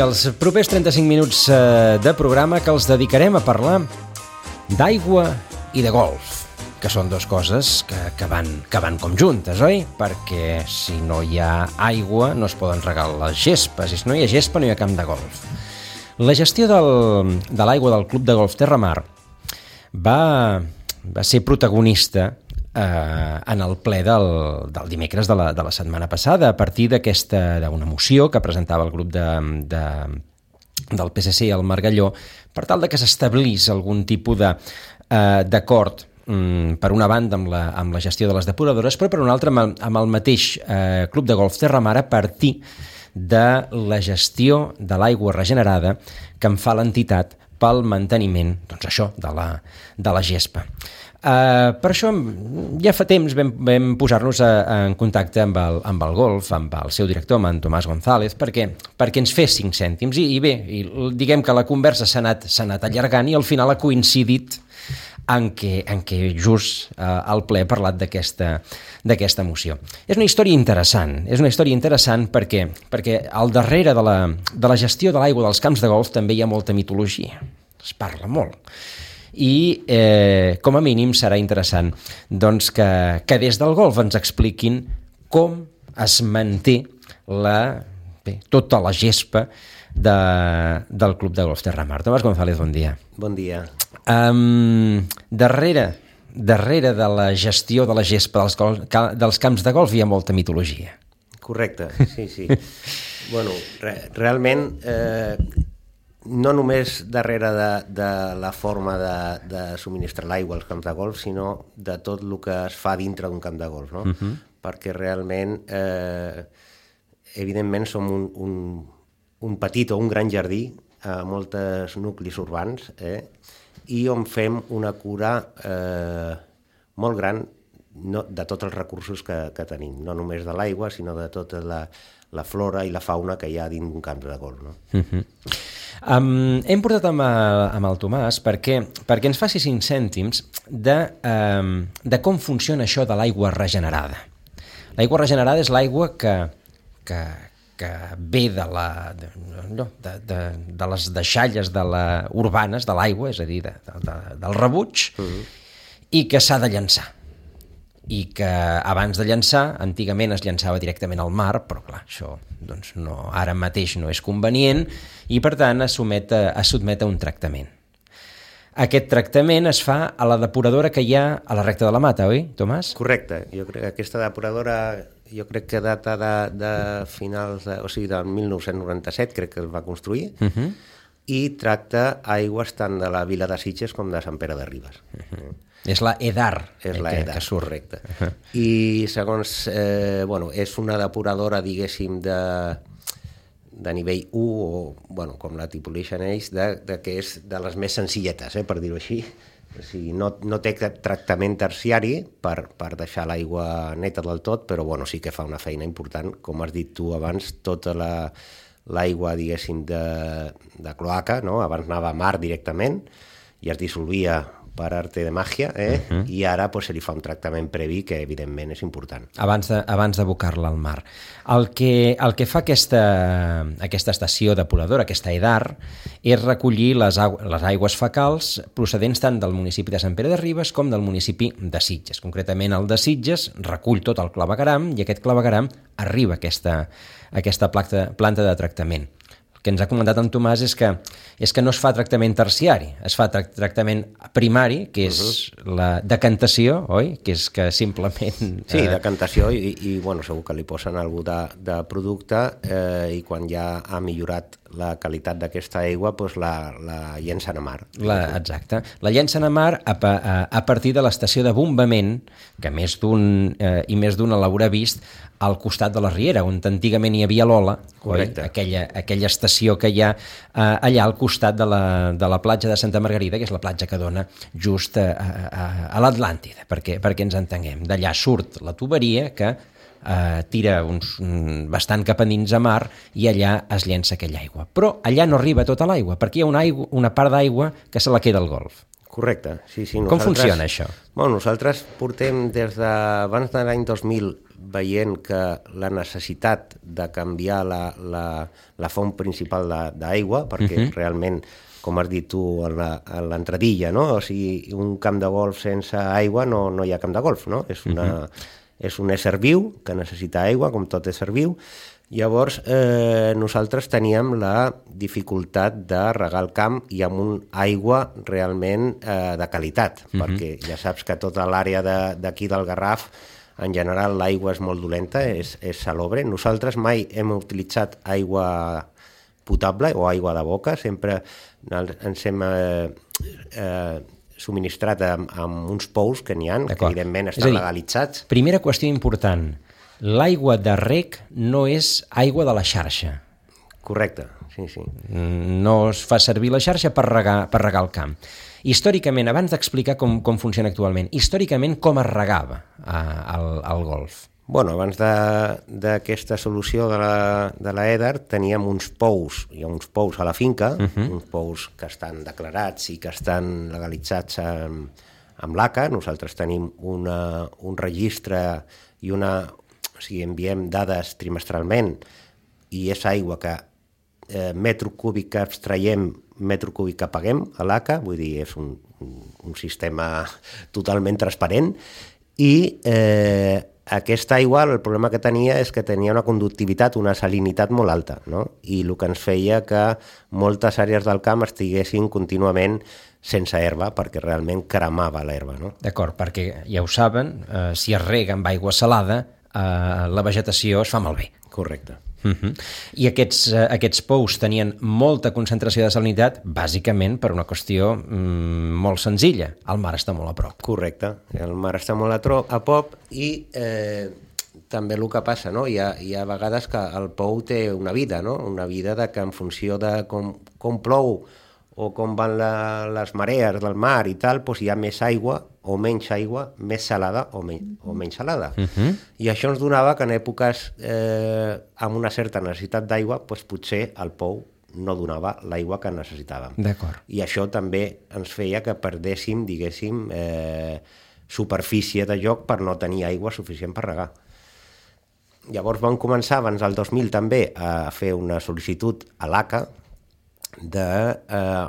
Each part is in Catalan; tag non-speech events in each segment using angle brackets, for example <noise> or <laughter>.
Els propers 35 minuts eh, de programa que els dedicarem a parlar d'aigua i de golf, que són dues coses que, que, van, que van com juntes, oi? Perquè si no hi ha aigua no es poden regar les gespes, i si no hi ha gespa no hi ha camp de golf. La gestió del, de l'aigua del Club de Golf Terramar va, va ser protagonista eh, en el ple del, del dimecres de la, de la setmana passada a partir d'aquesta d'una moció que presentava el grup de, de, del PSC i el Margalló per tal de que s'establís algun tipus d'acord mm, per una banda amb la, amb la gestió de les depuradores, però per una altra amb el, amb el mateix eh, Club de Golf Terramar a partir de la gestió de l'aigua regenerada que en fa l'entitat pel manteniment, doncs això, de la, de la gespa. Uh, per això ja fa temps vam, vam posar-nos en contacte amb el, amb el golf, amb el seu director, amb en Tomàs González, perquè, perquè ens fes cinc cèntims. I, i bé, i diguem que la conversa s'ha anat, anat allargant i al final ha coincidit en què, en què just eh, el ple ha parlat d'aquesta moció. És una història interessant, és una història interessant perquè, perquè al darrere de la, de la gestió de l'aigua dels camps de golf també hi ha molta mitologia, es parla molt. I eh, com a mínim serà interessant doncs, que, que des del golf ens expliquin com es manté la, bé, tota la gespa de, del Club de Golf Terramar. Tomàs González, bon dia. Bon dia. Um, darrere, darrere de la gestió de la gespa dels, gol, dels camps de golf hi ha molta mitologia. Correcte, sí, sí. <laughs> bueno, re, realment, eh, no només darrere de, de la forma de, de subministrar l'aigua als camps de golf, sinó de tot el que es fa dintre d'un camp de golf, no? Uh -huh. Perquè realment, eh, evidentment, som un, un, un petit o un gran jardí a molts nuclis urbans, eh? i on fem una cura eh, molt gran no, de tots els recursos que, que tenim, no només de l'aigua, sinó de tota la, la flora i la fauna que hi ha dins un camp de golf. No? Uh -huh. um, hem portat amb, amb el Tomàs perquè, perquè ens faci cinc cèntims de, um, de com funciona això de l'aigua regenerada. L'aigua regenerada és l'aigua que, que, que ve de, la, de, de, de, de les deixalles de la, urbanes de l'aigua, és a dir, de, de, del rebuig, uh mhm. -huh. i que s'ha de llançar. I que abans de llançar, antigament es llançava directament al mar, però clar, això doncs no, ara mateix no és convenient, i per tant es sotmet a, es sotmet a un tractament. Aquest tractament es fa a la depuradora que hi ha a la recta de la mata, oi, Tomàs? Correcte. Jo crec que aquesta depuradora jo crec que data de, de finals, de, o sigui, del 1997 crec que el va construir, uh -huh. i tracta aigües tant de la vila de Sitges com de Sant Pere de Ribes. Uh -huh. És la EDAR, és eh, la EDAR, que surt. correcte. Uh -huh. I segons, eh, bueno, és una depuradora, diguéssim, de, de nivell 1, o, bueno, com la tipologien ells, de, de que és de les més senzilletes, eh, per dir-ho així, o sigui, no, no té tractament terciari per, per deixar l'aigua neta del tot, però bueno, sí que fa una feina important. Com has dit tu abans, tota la, l'aigua, diguéssim, de, de cloaca, no? abans anava a mar directament i es dissolvia per arte de màgia, eh? Uh -huh. i ara pues, se li fa un tractament previ que evidentment és important. Abans de, abans d'abocar-la al mar. El que, el que fa aquesta, aquesta estació depuradora, aquesta EDAR, és recollir les, les aigües fecals procedents tant del municipi de Sant Pere de Ribes com del municipi de Sitges. Concretament el de Sitges recull tot el clavegaram i aquest clavegaram arriba a aquesta, a aquesta planta, planta de tractament que ens ha comentat en Tomàs és que, és que no es fa tractament terciari, es fa tra tractament primari, que és uh -huh. la decantació, oi? Que és que simplement... Sí, eh... decantació i, i bueno, segur que li posen algú de, de producte eh, i quan ja ha millorat la qualitat d'aquesta aigua doncs la, la llencen a mar. La, exacte. La llencen a mar a, a, a partir de l'estació de bombament, que més d'un eh, i més d'un l'haurà vist, al costat de la Riera, on antigament hi havia l'Ola, aquella, aquella estació que hi ha eh, allà al costat de la, de la platja de Santa Margarida, que és la platja que dona just a, a, a l'Atlàntida, perquè, perquè ens entenguem. D'allà surt la tuberia que eh, tira uns, bastant cap endins a mar i allà es llença aquella aigua. Però allà no arriba tota l'aigua, perquè hi ha una, aigua, una part d'aigua que se la queda al golf. Correcte, sí, sí. Com funciona això? Bueno, nosaltres portem des d'abans de l'any 2000 veient que la necessitat de canviar la, la, la font principal d'aigua, perquè uh -huh. realment, com has dit tu en l'entradilla, no? o sigui, un camp de golf sense aigua no, no hi ha camp de golf, no? És, una, uh -huh. És un ésser viu que necessita aigua, com tot ésser viu, Llavors, eh, nosaltres teníem la dificultat de regar el camp i amb un aigua realment eh, de qualitat, mm -hmm. perquè ja saps que tota l'àrea d'aquí de, del Garraf, en general l'aigua és molt dolenta, és, és salobre. Nosaltres mai hem utilitzat aigua potable o aigua de boca, sempre ens hem eh, eh, subministrat amb, amb uns pous que n'hi ha, que evidentment estan dir, legalitzats. Primera qüestió important, l'aigua de rec no és aigua de la xarxa. Correcte, sí, sí. No es fa servir la xarxa per regar, per regar el camp. Històricament, abans d'explicar com, com funciona actualment, històricament com es regava eh, el, el golf? Bueno, abans d'aquesta solució de la, de la EDAR teníem uns pous, hi ha uns pous a la finca, uh -huh. uns pous que estan declarats i que estan legalitzats amb, amb l'ACA. Nosaltres tenim una, un registre i una, o sigui, enviem dades trimestralment i és aigua que eh, metro cúbic que abstraiem, metro cúbic que paguem a l'ACA, vull dir, és un, un, un sistema totalment transparent, i eh, aquesta aigua, el problema que tenia és que tenia una conductivitat, una salinitat molt alta, no? i el que ens feia que moltes àrees del camp estiguessin contínuament sense herba, perquè realment cremava l'herba. No? D'acord, perquè ja ho saben, eh, si es rega amb aigua salada, eh, la vegetació es fa malbé. Correcte. Uh mhm. -huh. I aquests, uh, aquests pous tenien molta concentració de salinitat, bàsicament per una qüestió mm, molt senzilla. El mar està molt a prop. Correcte. El mar està molt a, tro a prop i eh, també el que passa, no? Hi ha, hi ha vegades que el pou té una vida, no? Una vida de que en funció de com, com plou o com van la, les marees del mar i tal, doncs hi ha més aigua o menys aigua, més salada o, men o menys salada. Uh -huh. I això ens donava que en èpoques eh, amb una certa necessitat d'aigua, doncs potser el pou no donava l'aigua que necessitàvem. D'acord. I això també ens feia que perdéssim, diguéssim, eh, superfície de joc per no tenir aigua suficient per regar. Llavors vam començar abans del 2000 també a fer una sol·licitud a l'ACA de eh,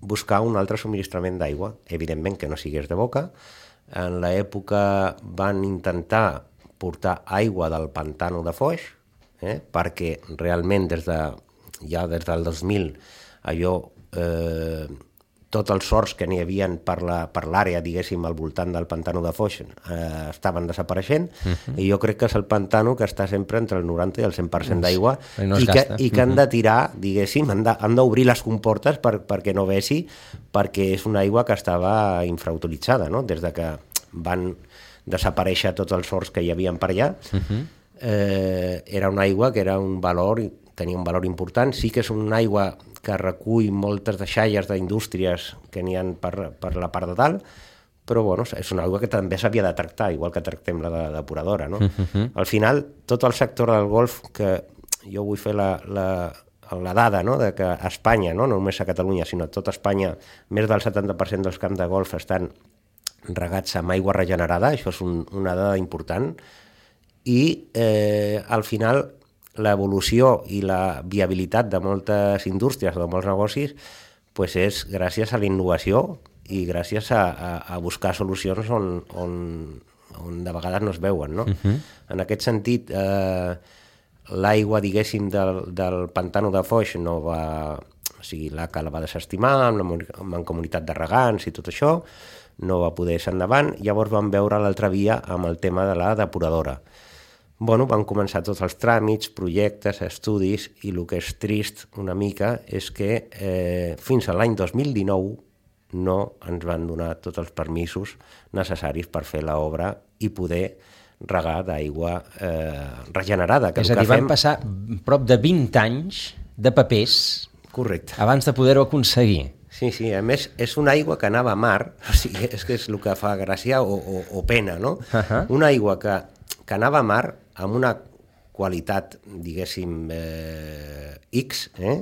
buscar un altre subministrament d'aigua, evidentment que no sigués de boca. En l'època van intentar portar aigua del pantano de Foix, eh, perquè realment des de, ja des del 2000 allò eh, tots els sorts que n'hi havia per l'àrea, diguéssim, al voltant del pantano de Foix eh, estaven desapareixent uh mhm. -huh. i jo crec que és el pantano que està sempre entre el 90 i el 100% d'aigua no i, que, i que han de tirar, diguéssim, han d'obrir les comportes per, perquè no vessi, perquè és una aigua que estava infrautilitzada, no? des de que van desaparèixer tots els sorts que hi havien per allà. Uh -huh. eh, era una aigua que era un valor tenia un valor important. Sí que és una aigua que recull moltes deixalles d'indústries que n'hi han per, per la part de dalt, però bueno, és una aigua que també s'havia de tractar, igual que tractem la de depuradora. No? Uh mhm. -huh. Al final, tot el sector del golf, que jo vull fer la, la, la dada no? de que a Espanya, no? no només a Catalunya, sinó a tota Espanya, més del 70% dels camps de golf estan regats amb aigua regenerada, això és un, una dada important, i eh, al final l'evolució i la viabilitat de moltes indústries o de molts negocis pues és gràcies a la innovació i gràcies a, a, a buscar solucions on, on, on de vegades no es veuen. No? Uh mhm. -huh. En aquest sentit, eh, l'aigua, diguéssim, del, del pantano de Foix no va... O sigui, l'ACA la va desestimar amb la amb comunitat de regants i tot això, no va poder ser endavant. Llavors vam veure l'altra via amb el tema de la depuradora bueno, van començar tots els tràmits, projectes, estudis, i el que és trist una mica és que eh, fins a l'any 2019 no ens van donar tots els permisos necessaris per fer l'obra i poder regar d'aigua eh, regenerada. Que és a dir, van fem... passar prop de 20 anys de papers Correcte. abans de poder-ho aconseguir. Sí, sí, a més és una aigua que anava a mar, <laughs> o sigui, és que és el que fa gràcia o, o, o pena, no? Uh -huh. Una aigua que, que anava a mar amb una qualitat, diguéssim, eh, X, eh?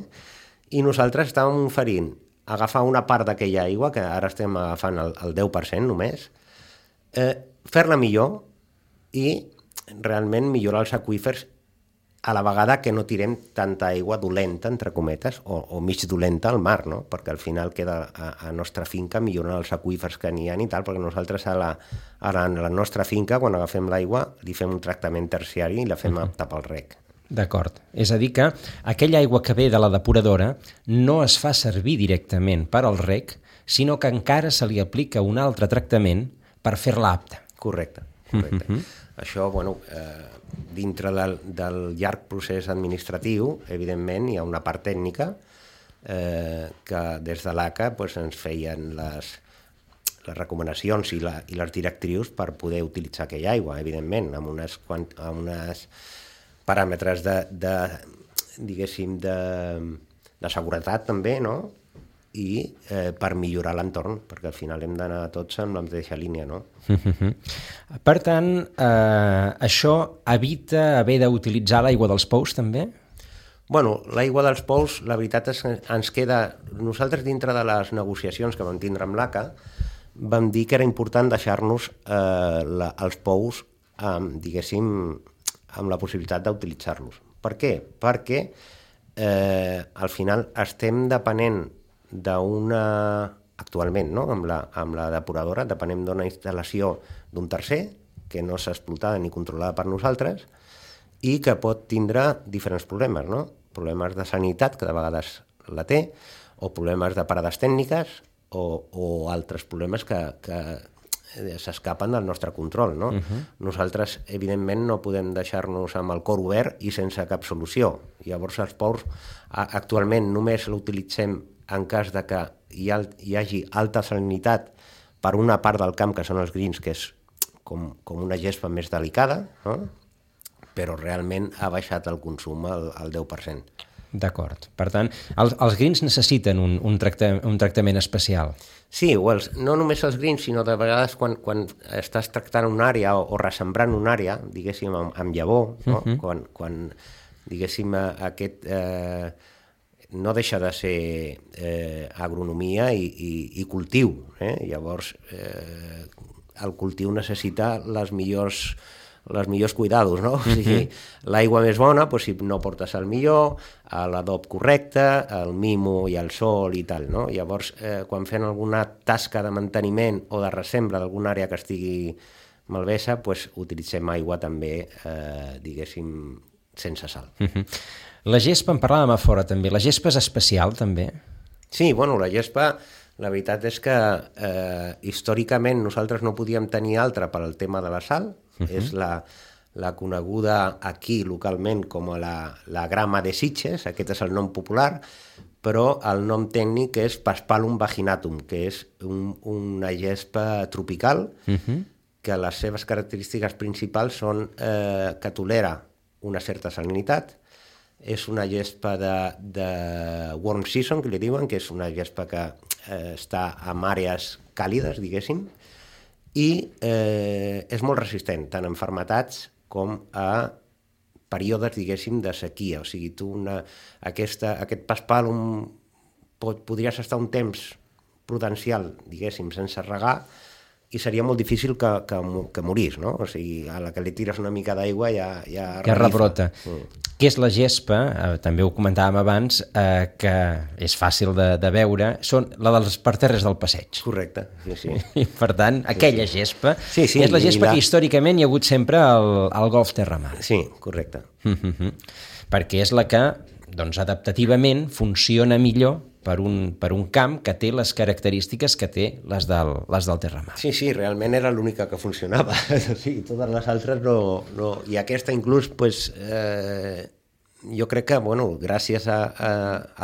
i nosaltres estàvem oferint agafar una part d'aquella aigua, que ara estem agafant el, el 10% només, eh, fer-la millor i realment millorar els aqüífers a la vegada que no tirem tanta aigua dolenta, entre cometes, o, o mig dolenta al mar, no? perquè al final queda a, a nostra finca millorant els aqüífers que n'hi ha i tal, perquè nosaltres a la, a la, a la nostra finca, quan agafem l'aigua, li fem un tractament terciari i la fem uh -huh. apta pel rec. D'acord. És a dir que aquella aigua que ve de la depuradora no es fa servir directament per al rec, sinó que encara se li aplica un altre tractament per fer-la apta. Correcte, correcte. Uh -huh. Això, bueno, eh, dintre del, del llarg procés administratiu, evidentment, hi ha una part tècnica eh, que des de l'ACA pues, ens feien les, les recomanacions i, la, i les directrius per poder utilitzar aquella aigua, evidentment, amb unes, amb unes paràmetres de, de diguéssim, de, de seguretat també, no? I eh, per millorar l'entorn, perquè al final hem d'anar tots en la mateixa línia, no? per tant, eh, això evita haver d'utilitzar l'aigua dels pous, també? Bueno, l'aigua dels pous, la veritat és que ens queda... Nosaltres, dintre de les negociacions que vam tindre amb l'ACA, vam dir que era important deixar-nos eh, la, els pous, eh, diguéssim, amb la possibilitat d'utilitzar-los. Per què? Perquè eh, al final estem depenent d'una actualment, no? amb, la, amb la depuradora, depenem d'una instal·lació d'un tercer, que no s'ha explotada ni controlada per nosaltres, i que pot tindre diferents problemes, no? problemes de sanitat, que de vegades la té, o problemes de parades tècniques, o, o altres problemes que, que Eh, s'escapen del nostre control. No? Uh -huh. Nosaltres, evidentment, no podem deixar-nos amb el cor obert i sense cap solució. Llavors, els pous actualment només l'utilitzem en cas de que hi, ha, hi hagi alta salinitat per una part del camp, que són els grins, que és com, com una gespa més delicada, no? però realment ha baixat el consum al, al 10%. D'acord. Per tant, els, els grins necessiten un, un, tracta, un tractament especial. Sí, els, no només els greens, sinó de vegades quan, quan estàs tractant una àrea o, o ressembrant una àrea, diguéssim, amb, amb llavor, no? Uh -huh. quan, quan, diguéssim, aquest... Eh, no deixa de ser eh, agronomia i, i, i cultiu. Eh? Llavors, eh, el cultiu necessita les millors les millors cuidados, no? O sigui, l'aigua més bona, doncs, si no portes el millor, l'adob correcte, el mimo i el sol i tal, no? Llavors, eh, quan fem alguna tasca de manteniment o de resembra d'alguna àrea que estigui malvesa, doncs utilitzem aigua també, eh, diguéssim, sense sal. Uh -huh. La gespa, en parlàvem a fora també, la gespa és especial també? Sí, bueno, la gespa la veritat és que eh, històricament nosaltres no podíem tenir altra per al tema de la sal, Uh -huh. És la, la coneguda aquí localment com a la, la grama de Sitges, aquest és el nom popular, però el nom tècnic és Paspalum vaginatum, que és un, una gespa tropical uh -huh. que les seves característiques principals són eh, que tolera una certa salinitat, és una gespa de, de warm season, que li diuen, que és una gespa que eh, està en àrees càlides, diguéssim, i eh, és molt resistent, tant en fermetats com a períodes, diguéssim, de sequia. O sigui, tu una, aquesta, aquest paspal pot, podries estar un temps prudencial, diguéssim, sense regar, i seria molt difícil que, que, que morís, no? O sigui, a la que li tires una mica d'aigua ja... Ja, ja rebrota. Mm. Què és la gespa? Eh, també ho comentàvem abans, eh, que és fàcil de, de veure, són la dels parterres del passeig. Correcte, sí, sí. <laughs> I, per tant, aquella sí, sí. gespa sí, sí, és la gespa la... que històricament hi ha hagut sempre al, al Golf Terramar. Sí, correcte. Mm <laughs> -hmm. Perquè és la que, doncs, adaptativament funciona millor per un, per un camp que té les característiques que té les del, les del terramar. Sí, sí, realment era l'única que funcionava. <laughs> sí, totes les altres no... no... I aquesta inclús, pues, eh, jo crec que, bueno, gràcies a, a,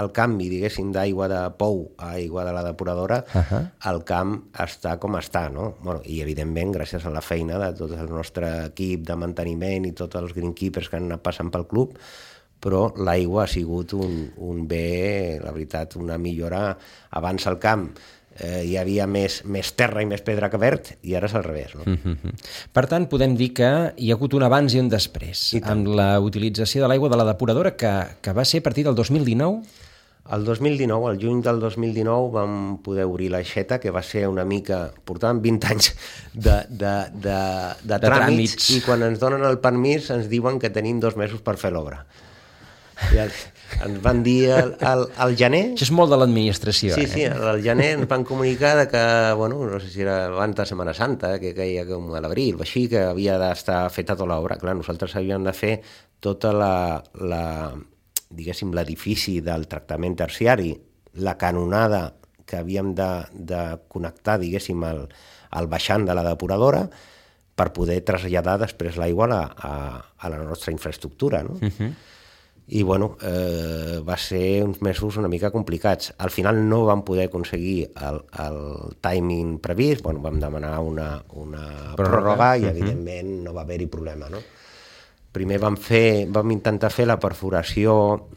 al canvi, diguéssim, d'aigua de pou a aigua de la depuradora, uh -huh. el camp està com està, no? Bueno, I, evidentment, gràcies a la feina de tot el nostre equip de manteniment i tots els greenkeepers que han anat passant pel club, però l'aigua ha sigut un, un bé, la veritat, una millora. Abans al camp eh, hi havia més, més terra i més pedra que verd, i ara és al revés. No? Mm -hmm. Per tant, podem dir que hi ha hagut un abans i un després, amb la utilització de l'aigua de la depuradora, que, que va ser a partir del 2019? El 2019, el juny del 2019, vam poder obrir l'aixeta, que va ser una mica... Portàvem 20 anys de, de, de, de, de tràmits, tràmits, i quan ens donen el permís ens diuen que tenim dos mesos per fer l'obra. I ens, ens van dir al, al, al gener... Això és molt de l'administració, sí, eh? Sí, al gener ens van comunicar de que, bueno, no sé si era abans de Setmana Santa, que caia com a l'abril o així, que havia d'estar feta tota l'obra. Clar, nosaltres havíem de fer tota la, la diguéssim, l'edifici del tractament terciari, la canonada que havíem de, de connectar, diguéssim, al, al baixant de la depuradora per poder traslladar després l'aigua a, a, a la nostra infraestructura, no? Uh mhm. -huh. I, bueno, eh, va ser uns mesos una mica complicats. Al final no vam poder aconseguir el, el timing previst, bueno, vam demanar una, una pròrroga i, mhm. evidentment, uh -huh. no va haver-hi problema, no? Primer vam, fer, vam intentar fer la perforació,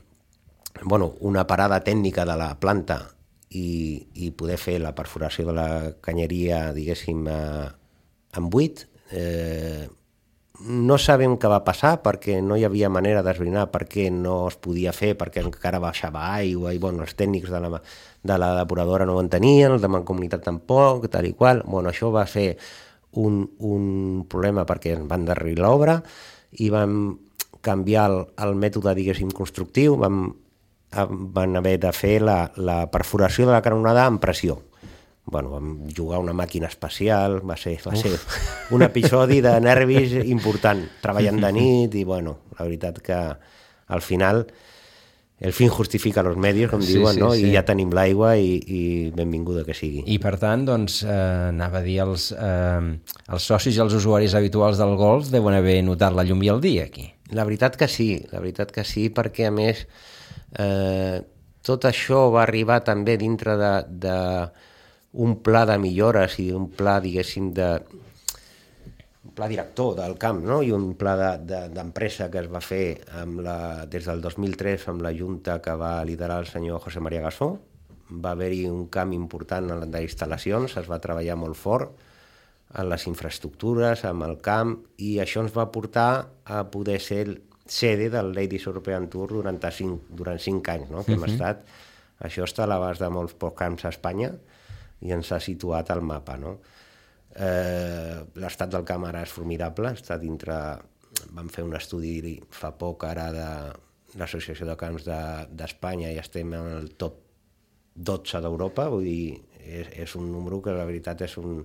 bueno, una parada tècnica de la planta i, i poder fer la perforació de la canyeria, diguéssim, eh, en buit. Eh, no sabem què va passar perquè no hi havia manera d'esbrinar per què no es podia fer, perquè encara baixava aigua i bueno, els tècnics de la, de la depuradora no ho entenien, els de Mancomunitat tampoc, tal i qual. Bueno, això va ser un, un problema perquè ens van darrerir l'obra i vam canviar el, el mètode, diguéssim, constructiu, vam, van haver de fer la, la perforació de la canonada amb pressió. Bueno, vam jugar una màquina especial, va ser, va ser un episodi de nervis important, treballant de <laughs> nit i, bueno, la veritat que al final el fin justifica els medis, com sí, diuen, sí, no? Sí. i ja tenim l'aigua i, i benvinguda que sigui. I per tant, doncs, eh, anava a dir, els, eh, els socis i els usuaris habituals del golf deuen haver notat la llum i el dia aquí. La veritat que sí, la veritat que sí, perquè a més eh, tot això va arribar també dintre de, de un pla de millores i un pla, diguéssim, de, pla director del camp no? i un pla d'empresa de, de, que es va fer amb la, des del 2003 amb la junta que va liderar el senyor José María Gassó. Va haver-hi un camp important en d'instal·lacions, es va treballar molt fort en les infraestructures, amb el camp, i això ens va portar a poder ser sede del Ladies European Tour durant cinc, durant cinc anys, no? que hem uh -huh. estat... Això està a l'abast de molts pocs camps a Espanya i ens ha situat al mapa. No? Eh, L'estat del camp ara és formidable, està dintre... Vam fer un estudi fa poc ara de l'Associació de Camps d'Espanya de, i estem en el top 12 d'Europa, vull dir, és, és un número que la veritat és un,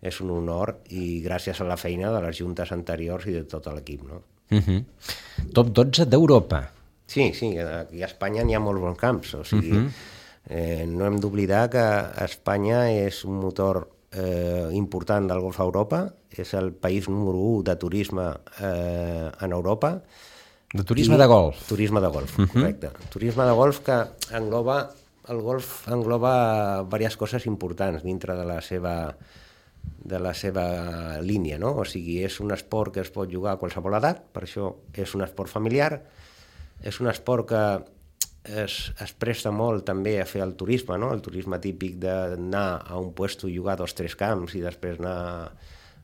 és un honor i gràcies a la feina de les juntes anteriors i de tot l'equip. No? Uh mhm. -huh. Top 12 d'Europa. Sí, sí, aquí a Espanya n'hi ha molts bons camps, o sigui, uh mhm. -huh. Eh, no hem d'oblidar que Espanya és un motor eh, important del Golf a Europa, és el país número 1 de turisme eh, en Europa. De turisme de golf. Turisme de golf, uh mhm. -huh. correcte. Turisme de golf que engloba, el golf engloba diverses coses importants dintre de la seva de la seva línia, no? O sigui, és un esport que es pot jugar a qualsevol edat, per això és un esport familiar, és un esport que es, es presta molt també a fer el turisme, no? el turisme típic d'anar a un puesto i jugar dos tres camps i després anar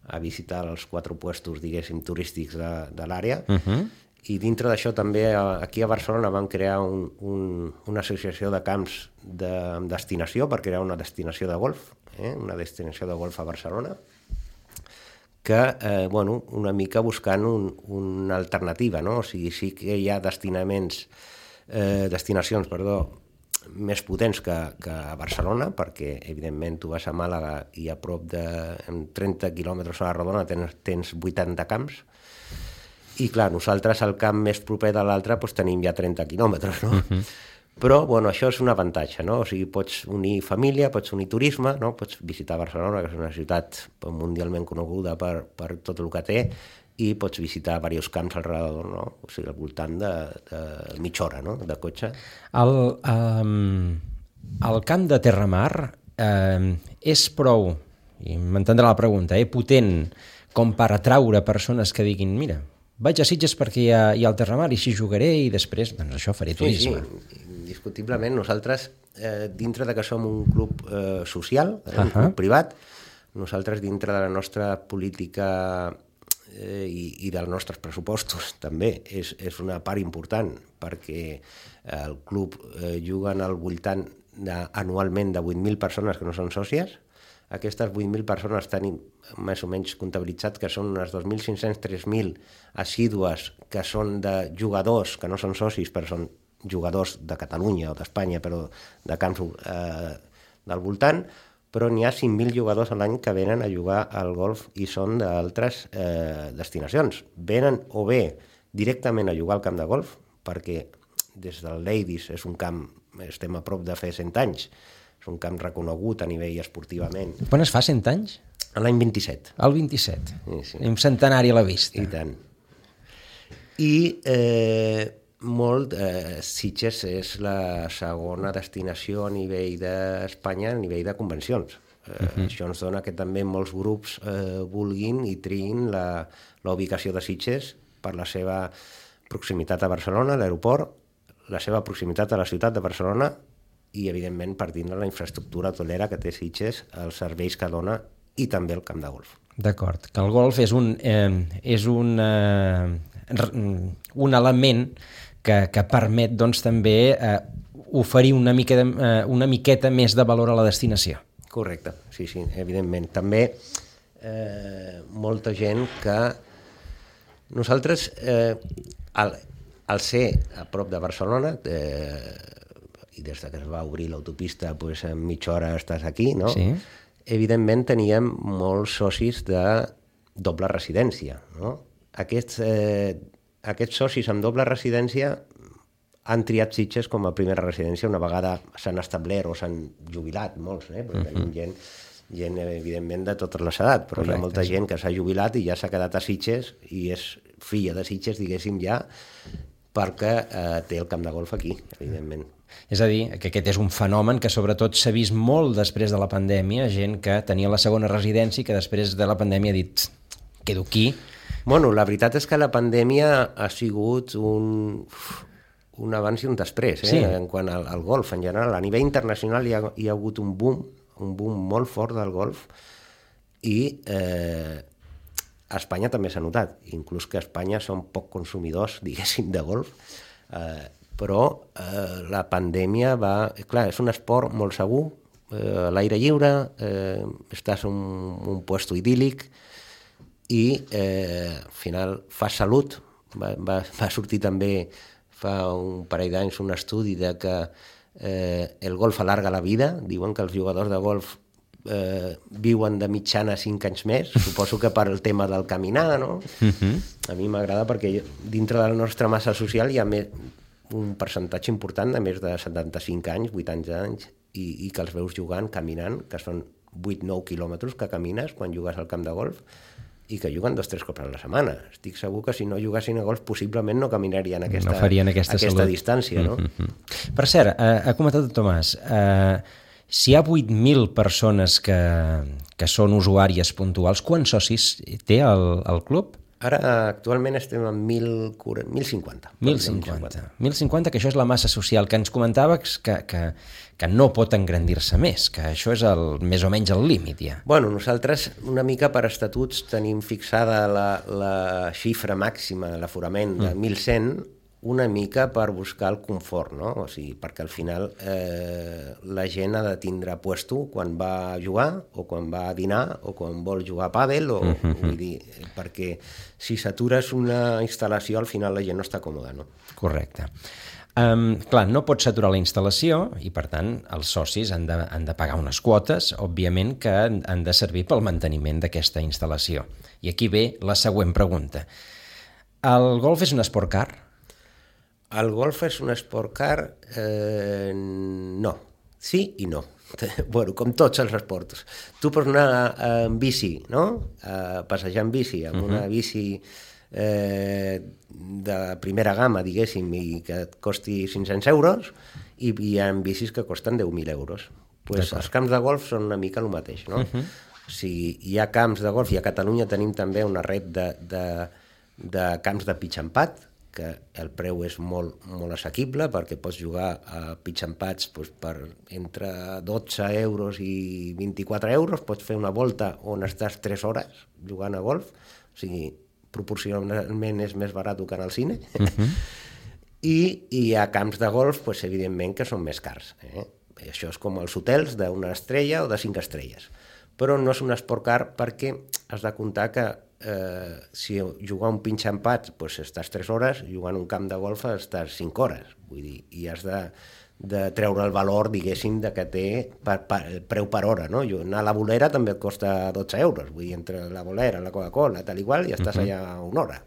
a visitar els quatre puestos, diguéssim, turístics de, de l'àrea. Uh -huh. I dintre d'això també aquí a Barcelona vam crear un, un, una associació de camps de destinació per crear una destinació de golf, eh? una destinació de golf a Barcelona, que, eh, bueno, una mica buscant un, una alternativa, no? O sigui, sí que hi ha destinaments eh, destinacions perdó, més potents que, que a Barcelona, perquè evidentment tu vas a Màlaga i a prop de 30 quilòmetres a la redona tens, tens 80 camps, i clar, nosaltres al camp més proper de l'altre doncs, tenim ja 30 quilòmetres, no? Uh mhm. -huh. Però, bueno, això és un avantatge, no? O sigui, pots unir família, pots unir turisme, no? Pots visitar Barcelona, que és una ciutat mundialment coneguda per, per tot el que té, i pots visitar diversos camps al redador, no? o sigui, al voltant de, de mitja hora no? de cotxe. El, um, el camp de Terramar um, és prou, i m'entendrà la pregunta, eh, potent com per atraure persones que diguin mira, vaig a Sitges perquè hi ha, hi ha el Terramar i així jugaré i després doncs això faré turisme. Sí, sí, indiscutiblement nosaltres eh, dintre de que som un club eh, social, eh, uh -huh. un club privat, nosaltres dintre de la nostra política eh, i, i dels nostres pressupostos també. És, és una part important perquè el club eh, juguen al voltant de, anualment de 8.000 persones que no són sòcies. Aquestes 8.000 persones tenim més o menys comptabilitzat que són unes 2.500-3.000 assídues que són de jugadors que no són socis però són jugadors de Catalunya o d'Espanya però de camps eh, del voltant però n'hi ha 5.000 jugadors a l'any que venen a jugar al golf i són d'altres eh, destinacions. Venen o bé directament a jugar al camp de golf, perquè des del Ladies és un camp, estem a prop de fer 100 anys, és un camp reconegut a nivell esportivament. Quan es fa 100 anys? L'any 27. El 27. Sí, sí. Un centenari a la vista. I tant. I eh, molt, eh, Sitges és la segona destinació a nivell d'Espanya, a nivell de convencions. Eh, uh -huh. Això ens dona que també molts grups eh, vulguin i triïn la, la ubicació de Sitges per la seva proximitat a Barcelona, l'aeroport, la seva proximitat a la ciutat de Barcelona i, evidentment, partint de la infraestructura hotellera que té Sitges, els serveis que dona i també el camp de golf. D'acord, que el golf és un, eh, és un, eh, un element que, que permet doncs, també eh, oferir una, mica de, eh, una miqueta més de valor a la destinació. Correcte, sí, sí, evidentment. També eh, molta gent que nosaltres, eh, al, al ser a prop de Barcelona, eh, i des de que es va obrir l'autopista pues, en mitja hora estàs aquí, no? Sí. evidentment teníem molts socis de doble residència. No? Aquests eh, aquests socis amb doble residència han triat Sitges com a primera residència una vegada s'han establert o s'han jubilat, molts, eh? perquè uh -huh. tenim gent, gent, evidentment, de totes les edats, però Correcte, hi ha molta gent que s'ha jubilat i ja s'ha quedat a Sitges i és filla de Sitges, diguéssim, ja, perquè eh, té el camp de golf aquí, evidentment. És a dir, que aquest és un fenomen que sobretot s'ha vist molt després de la pandèmia, gent que tenia la segona residència i que després de la pandèmia ha dit quedo aquí, Bueno, la veritat és que la pandèmia ha sigut un, un abans i un després, eh? Sí. en quant al, al golf en general. A nivell internacional hi ha, hi ha hagut un boom, un boom molt fort del golf i eh, a Espanya també s'ha notat, inclús que a Espanya són poc consumidors, <laughs> diguéssim, de golf, eh, però eh, la pandèmia va... Clar, és un esport molt segur, eh, a l'aire lliure, eh, estàs en un, un puesto idíl·lic, i eh, al final fa salut. Va, va, va sortir també fa un parell d'anys un estudi de que eh, el golf alarga la vida. Diuen que els jugadors de golf eh, viuen de mitjana 5 anys més, suposo que per el tema del caminar, no? Uh -huh. A mi m'agrada perquè dintre de la nostra massa social hi ha més, un percentatge important de més de 75 anys, 80 anys, i, i que els veus jugant, caminant, que són 8-9 quilòmetres que camines quan jugues al camp de golf, i que juguen dos o tres cops a la setmana. Estic segur que si no jugassin a golf possiblement no caminarien aquesta, no farien aquesta, aquesta salut. distància. No? Mm -hmm. Per cert, eh, ha comentat el Tomàs, eh, si hi ha 8.000 persones que, que són usuàries puntuals, quants socis té el, el club? Ara actualment estem en 1.050. 1.050. 1.050. 1.050, que això és la massa social que ens comentaves que, que, que no pot engrandir-se més, que això és el, més o menys el límit ja. Bueno, nosaltres una mica per estatuts tenim fixada la, la xifra màxima, l'aforament de mm. 1.100, una mica per buscar el confort, no? O sigui, perquè al final eh, la gent ha de tindre puesto quan va a jugar o quan va a dinar o quan vol jugar a pàdel o, mm -hmm. vull dir, perquè si satures una instal·lació al final la gent no està còmoda, no? Correcte. Um, clar, no pots saturar la instal·lació i, per tant, els socis han de, han de pagar unes quotes, òbviament, que han de servir pel manteniment d'aquesta instal·lació. I aquí ve la següent pregunta. El golf és un esport car? El golf és un esport car? Eh, no. Sí i no. <laughs> bueno, com tots els esports. Tu pots anar en bici, no? A passejar en bici, amb uh -huh. una bici eh, de primera gamma, diguéssim, i que et costi 500 euros, i hi ha bicis que costen 10.000 euros. Pues els camps de golf són una mica el mateix, no? Uh -huh. O sigui, hi ha camps de golf, i a Catalunya tenim també una red de, de, de camps de pitxampat, que el preu és molt, molt assequible perquè pots jugar a pitxampats doncs, per entre 12 euros i 24 euros, pots fer una volta on estàs 3 hores jugant a golf, o sigui, proporcionalment és més barat que anar al cine. Uh <laughs> -huh. I, I ha camps de golf, pues, evidentment, que són més cars. Eh? Això és com els hotels d'una estrella o de cinc estrelles. Però no és un esport car perquè has de comptar que eh, si jugar un pinxa empat pues, estàs 3 hores, jugant un camp de golf estàs 5 hores. Vull dir, i has de, de treure el valor, diguéssim, de que té per, per, preu per hora, no? Jo, anar a la bolera també et costa 12 euros, vull dir, entre la bolera, la Coca-Cola, tal igual, i estàs uh -huh. allà una hora.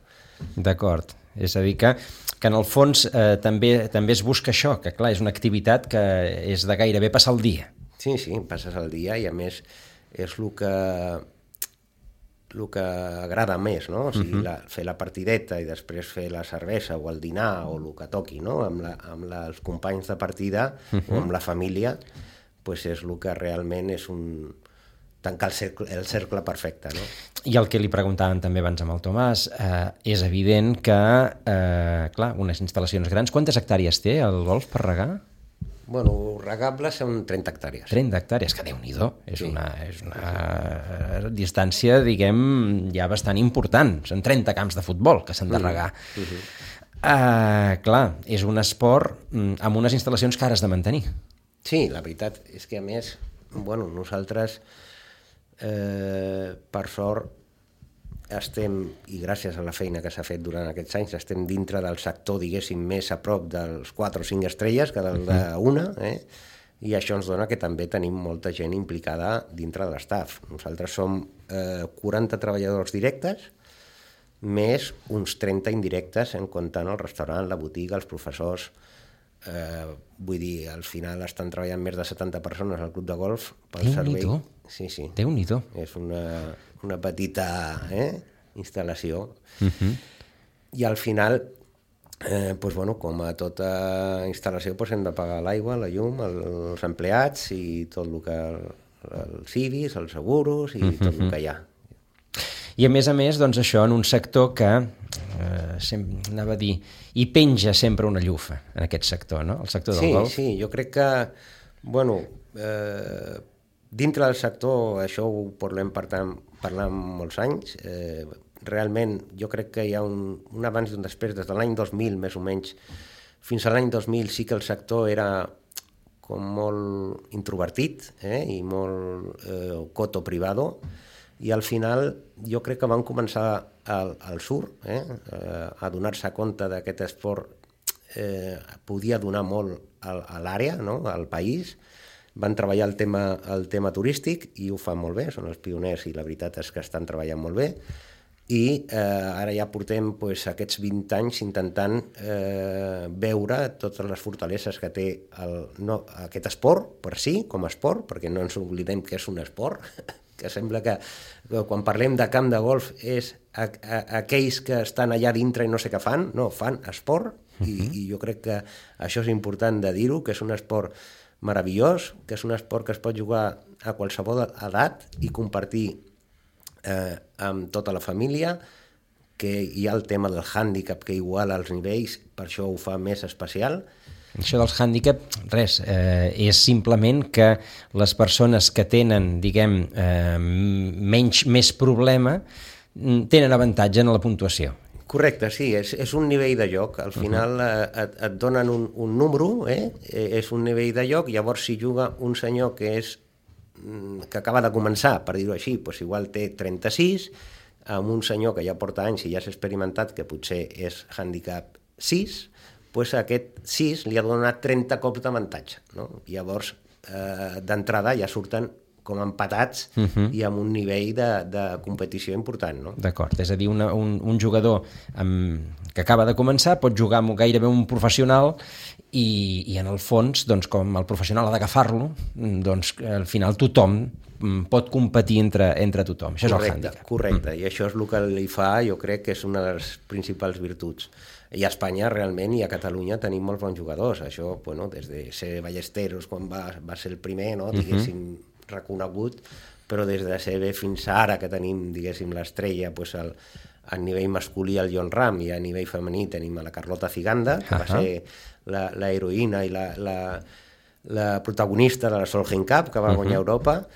D'acord. És a dir, que, que en el fons eh, també, també es busca això, que clar, és una activitat que és de gairebé passar el dia. Sí, sí, passes el dia i a més és el que el que agrada més, no? O sigui, uh. -huh. la, fer la partideta i després fer la cervesa o el dinar o el que toqui, no? Amb, la, amb la, els companys de partida uh -huh. o amb la família, pues és el que realment és un tancar el cercle, el cercle perfecte, no? I el que li preguntaven també abans amb el Tomàs, eh, és evident que, eh, clar, unes instal·lacions grans, quantes hectàrees té el golf per regar? Bueno, regables són 30 hectàrees. 30 hectàrees, que déu-n'hi-do. És, sí. una, és una eh, distància, diguem, ja bastant important. Són 30 camps de futbol que s'han de mm. regar. Mm -hmm. uh, clar, és un esport mm, amb unes instal·lacions cares de mantenir. Sí, la veritat és que, a més, bueno, nosaltres, eh, per sort, estem, i gràcies a la feina que s'ha fet durant aquests anys, estem dintre del sector, diguéssim, més a prop dels 4 o 5 estrelles que del d'una, eh? i això ens dona que també tenim molta gent implicada dintre de l'estaf. Nosaltres som eh, 40 treballadors directes, més uns 30 indirectes en comptant el restaurant, la botiga, els professors, eh, vull dir, al final estan treballant més de 70 persones al club de golf pel servei. Sí, sí. Déu-n'hi-do. És una, una petita eh, instal·lació. Uh mhm. -huh. I al final, eh, pues, bueno, com a tota instal·lació, pues, hem de pagar l'aigua, la llum, els empleats i tot el que... els civis, els seguros i uh -huh. tot el mhm. que hi ha. I a més a més, doncs això en un sector que, eh, sempre, anava a dir, hi penja sempre una llufa en aquest sector, no? El sector del sí, golf. Sí, jo crec que, bueno, eh, dintre del sector, això ho portem parlant, parlant molts anys, eh, realment jo crec que hi ha un, un abans i un després, des de l'any 2000 més o menys, fins a l'any 2000 sí que el sector era com molt introvertit eh, i molt eh, coto privado, i al final jo crec que van començar al, al sur eh, a donar-se compte d'aquest esport eh, podia donar molt a, a l'àrea, no? al país, van treballar el tema, el tema turístic i ho fan molt bé, són els pioners i la veritat és que estan treballant molt bé i eh, ara ja portem pues, aquests 20 anys intentant eh, veure totes les fortaleses que té el, no, aquest esport per si, com a esport, perquè no ens oblidem que és un esport, <laughs> que sembla que, que quan parlem de camp de golf és a, a, aquells que estan allà dintre i no sé què fan, no, fan esport, uh -huh. i, i jo crec que això és important de dir-ho, que és un esport meravellós, que és un esport que es pot jugar a qualsevol edat i compartir eh, amb tota la família, que hi ha el tema del hàndicap que iguala els nivells, per això ho fa més especial. Això dels hàndicap, res, eh, és simplement que les persones que tenen, diguem, eh, menys, més problema, mm, tenen avantatge en la puntuació. Correcte, sí, és, és un nivell de joc. Al final uh -huh. et, et donen un, un número, eh? eh? és un nivell de joc, llavors si juga un senyor que és mm, que acaba de començar, per dir-ho així, doncs igual té 36, amb un senyor que ja porta anys i ja s'ha experimentat, que potser és handicap 6, doncs aquest 6 li ha donat 30 cops d'avantatge. No? Llavors, eh, d'entrada ja surten com empatats uh. -huh. i amb un nivell de, de competició important. No? D'acord, és a dir, una, un, un jugador amb, que acaba de començar pot jugar amb gairebé un professional i, i en el fons, doncs, com el professional ha d'agafar-lo, doncs al final tothom mm, pot competir entre, entre tothom. Això correcte, és el hàndicap. Correcte, mm. i això és el que li fa, jo crec que és una de les principals virtuts. I a Espanya realment i a Catalunya tenim molts bons jugadors. Això, bueno, des de ser Ballesteros, quan va, va ser el primer, no? Mhm. diguéssim, uh -huh reconegut, però des de CB fins ara que tenim, diguéssim, l'estrella, pues el, a nivell masculí el John Ram i a nivell femení tenim a la Carlota Ciganda, que uh -huh. va ser l'heroïna i la, la, la protagonista de la Solheim Cup, que va uh -huh. guanyar Europa,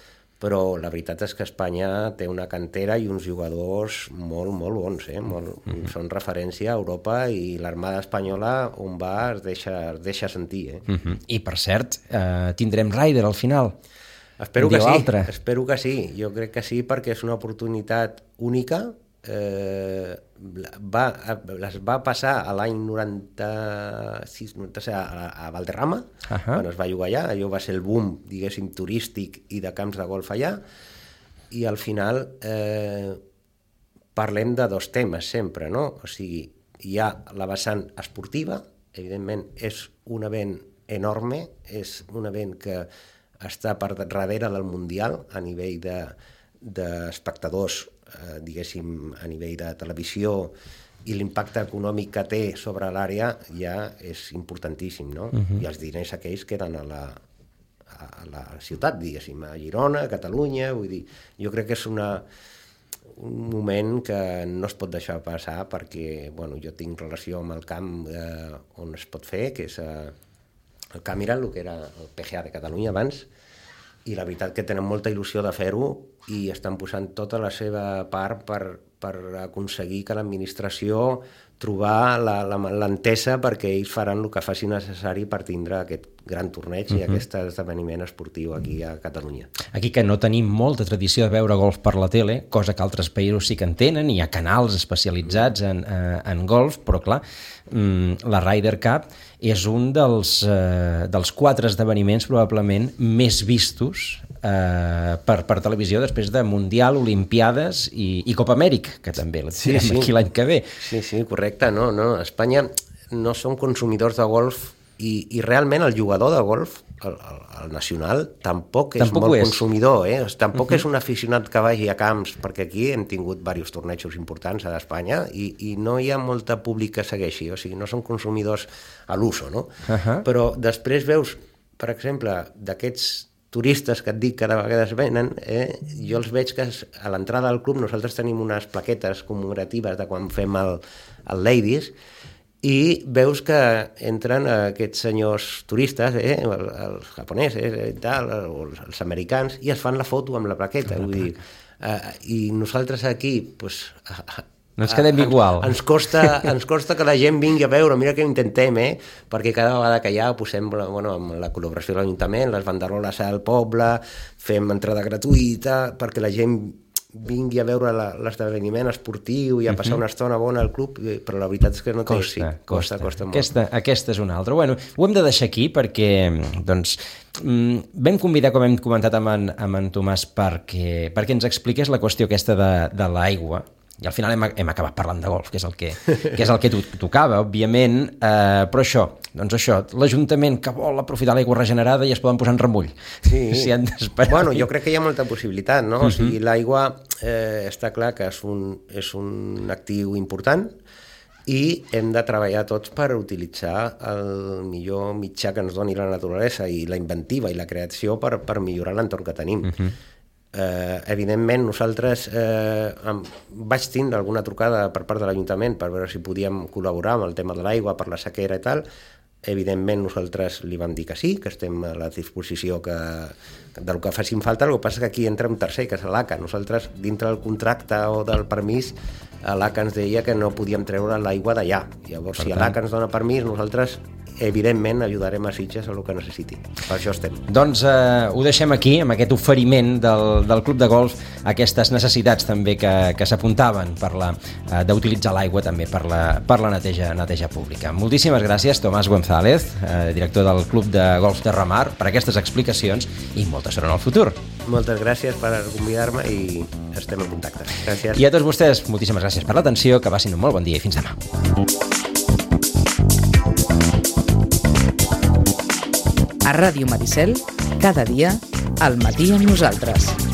però la veritat és que Espanya té una cantera i uns jugadors molt, molt bons, eh? molt, mm -hmm. són referència a Europa i l'armada espanyola on va es deixa, es deixa sentir. Eh? Mm -hmm. I per cert, eh, tindrem Ryder al final. Espero que sí, altre. espero que sí. Jo crec que sí perquè és una oportunitat única eh, va, les va passar a l'any 96, 96 a, a Valderrama, uh -huh. quan es va jugar allà, allò va ser el boom, diguéssim, turístic i de camps de golf allà, i al final eh, parlem de dos temes sempre, no? O sigui, hi ha la vessant esportiva, evidentment és un event enorme, és un event que està per darrere del Mundial a nivell d'espectadors de, eh, diguéssim, a nivell de televisió i l'impacte econòmic que té sobre l'àrea ja és importantíssim, no? Uh -huh. I els diners aquells queden a la, a la ciutat, diguéssim, a Girona, a Catalunya, vull dir, jo crec que és una, un moment que no es pot deixar passar perquè, bueno, jo tinc relació amb el camp eh, on es pot fer, que és eh, el Camp Iran, el que era el PGA de Catalunya abans, i la veritat que tenen molta il·lusió de fer-ho i estan posant tota la seva part per, per aconseguir que l'administració trobar l'entesa perquè ells faran el que faci necessari per tindre aquest gran torneig uh -huh. i mhm. aquest esdeveniment esportiu aquí a Catalunya. Aquí que no tenim molta tradició de veure golf per la tele, cosa que altres països sí que en tenen, hi ha canals especialitzats en, eh, en golf, però clar, mm, la Ryder Cup és un dels, eh, dels quatre esdeveniments probablement més vistos eh, per, per televisió després de Mundial, Olimpiades i, i Copa Amèrica, que també la sí, sí. aquí l'any que ve. Sí, sí, correcte. No, no. A Espanya no som consumidors de golf i, i realment el jugador de golf, el, el, el nacional, tampoc és tampoc molt és. consumidor, eh? tampoc uh -huh. és un aficionat que vagi a camps, perquè aquí hem tingut diversos tornejos importants a Espanya i, i no hi ha molta públic que segueixi, o sigui, no són consumidors a l'uso, no? Uh -huh. Però després veus, per exemple, d'aquests turistes que et dic que de vegades venen, eh, jo els veig que a l'entrada del club nosaltres tenim unes plaquetes commemoratives de quan fem el, el Ladies i veus que entren aquests senyors turistes, eh, els japonesos i tal, o els americans, i es fan la foto amb la plaqueta. Vull dir, eh, I nosaltres aquí, pues, no ens quedem igual. Ens, ens, costa, ens costa que la gent vingui a veure, mira que intentem, eh? perquè cada vegada que hi ha posem bueno, amb la col·laboració de l'Ajuntament, les banderoles al poble, fem entrada gratuïta perquè la gent vingui a veure l'esdeveniment esportiu i a passar uh -huh. una estona bona al club, però la veritat és que no té costa, èxit. Costa, costa, costa molt. Aquesta, aquesta és una altra. Bueno, ho hem de deixar aquí perquè doncs, mm, vam convidar, com hem comentat amb en, amb en Tomàs, perquè, perquè ens expliqués la qüestió aquesta de, de l'aigua, i al final hem, hem acabat parlant de golf, que és el que, que, és el que tocava, òbviament, eh, però això, doncs això, l'Ajuntament que vol aprofitar l'aigua regenerada i es poden posar en remull. Sí. <laughs> si han bueno, jo crec que hi ha molta possibilitat, no? Uh -huh. O mhm. sigui, l'aigua eh, està clar que és un, és un actiu important i hem de treballar tots per utilitzar el millor mitjà que ens doni la naturalesa i la inventiva i la creació per, per millorar l'entorn que tenim. Uh mhm. -huh Eh, evidentment, nosaltres eh, amb, vaig tindre alguna trucada per part de l'Ajuntament per veure si podíem col·laborar amb el tema de l'aigua per la sequera i tal. Evidentment, nosaltres li vam dir que sí, que estem a la disposició que, del que facin falta. El que passa que aquí entra un tercer, que és l'ACA. Nosaltres, dintre del contracte o del permís, l'ACA ens deia que no podíem treure l'aigua d'allà. Llavors, per si l'ACA ens dona permís, nosaltres evidentment ajudarem a Sitges a el que necessiti. Per això estem. Doncs eh, ho deixem aquí, amb aquest oferiment del, del Club de Golf, aquestes necessitats també que, que s'apuntaven per la eh, d'utilitzar l'aigua també per la, per la neteja, neteja pública. Moltíssimes gràcies, Tomàs González, eh, director del Club de Golf de Ramar, per aquestes explicacions i molta sort en el futur. Moltes gràcies per convidar-me i estem en contacte. Gràcies. I a tots vostès, moltíssimes gràcies per l'atenció, que passin un molt bon dia i fins demà. A Ràdio Maricel, cada dia, al matí amb nosaltres.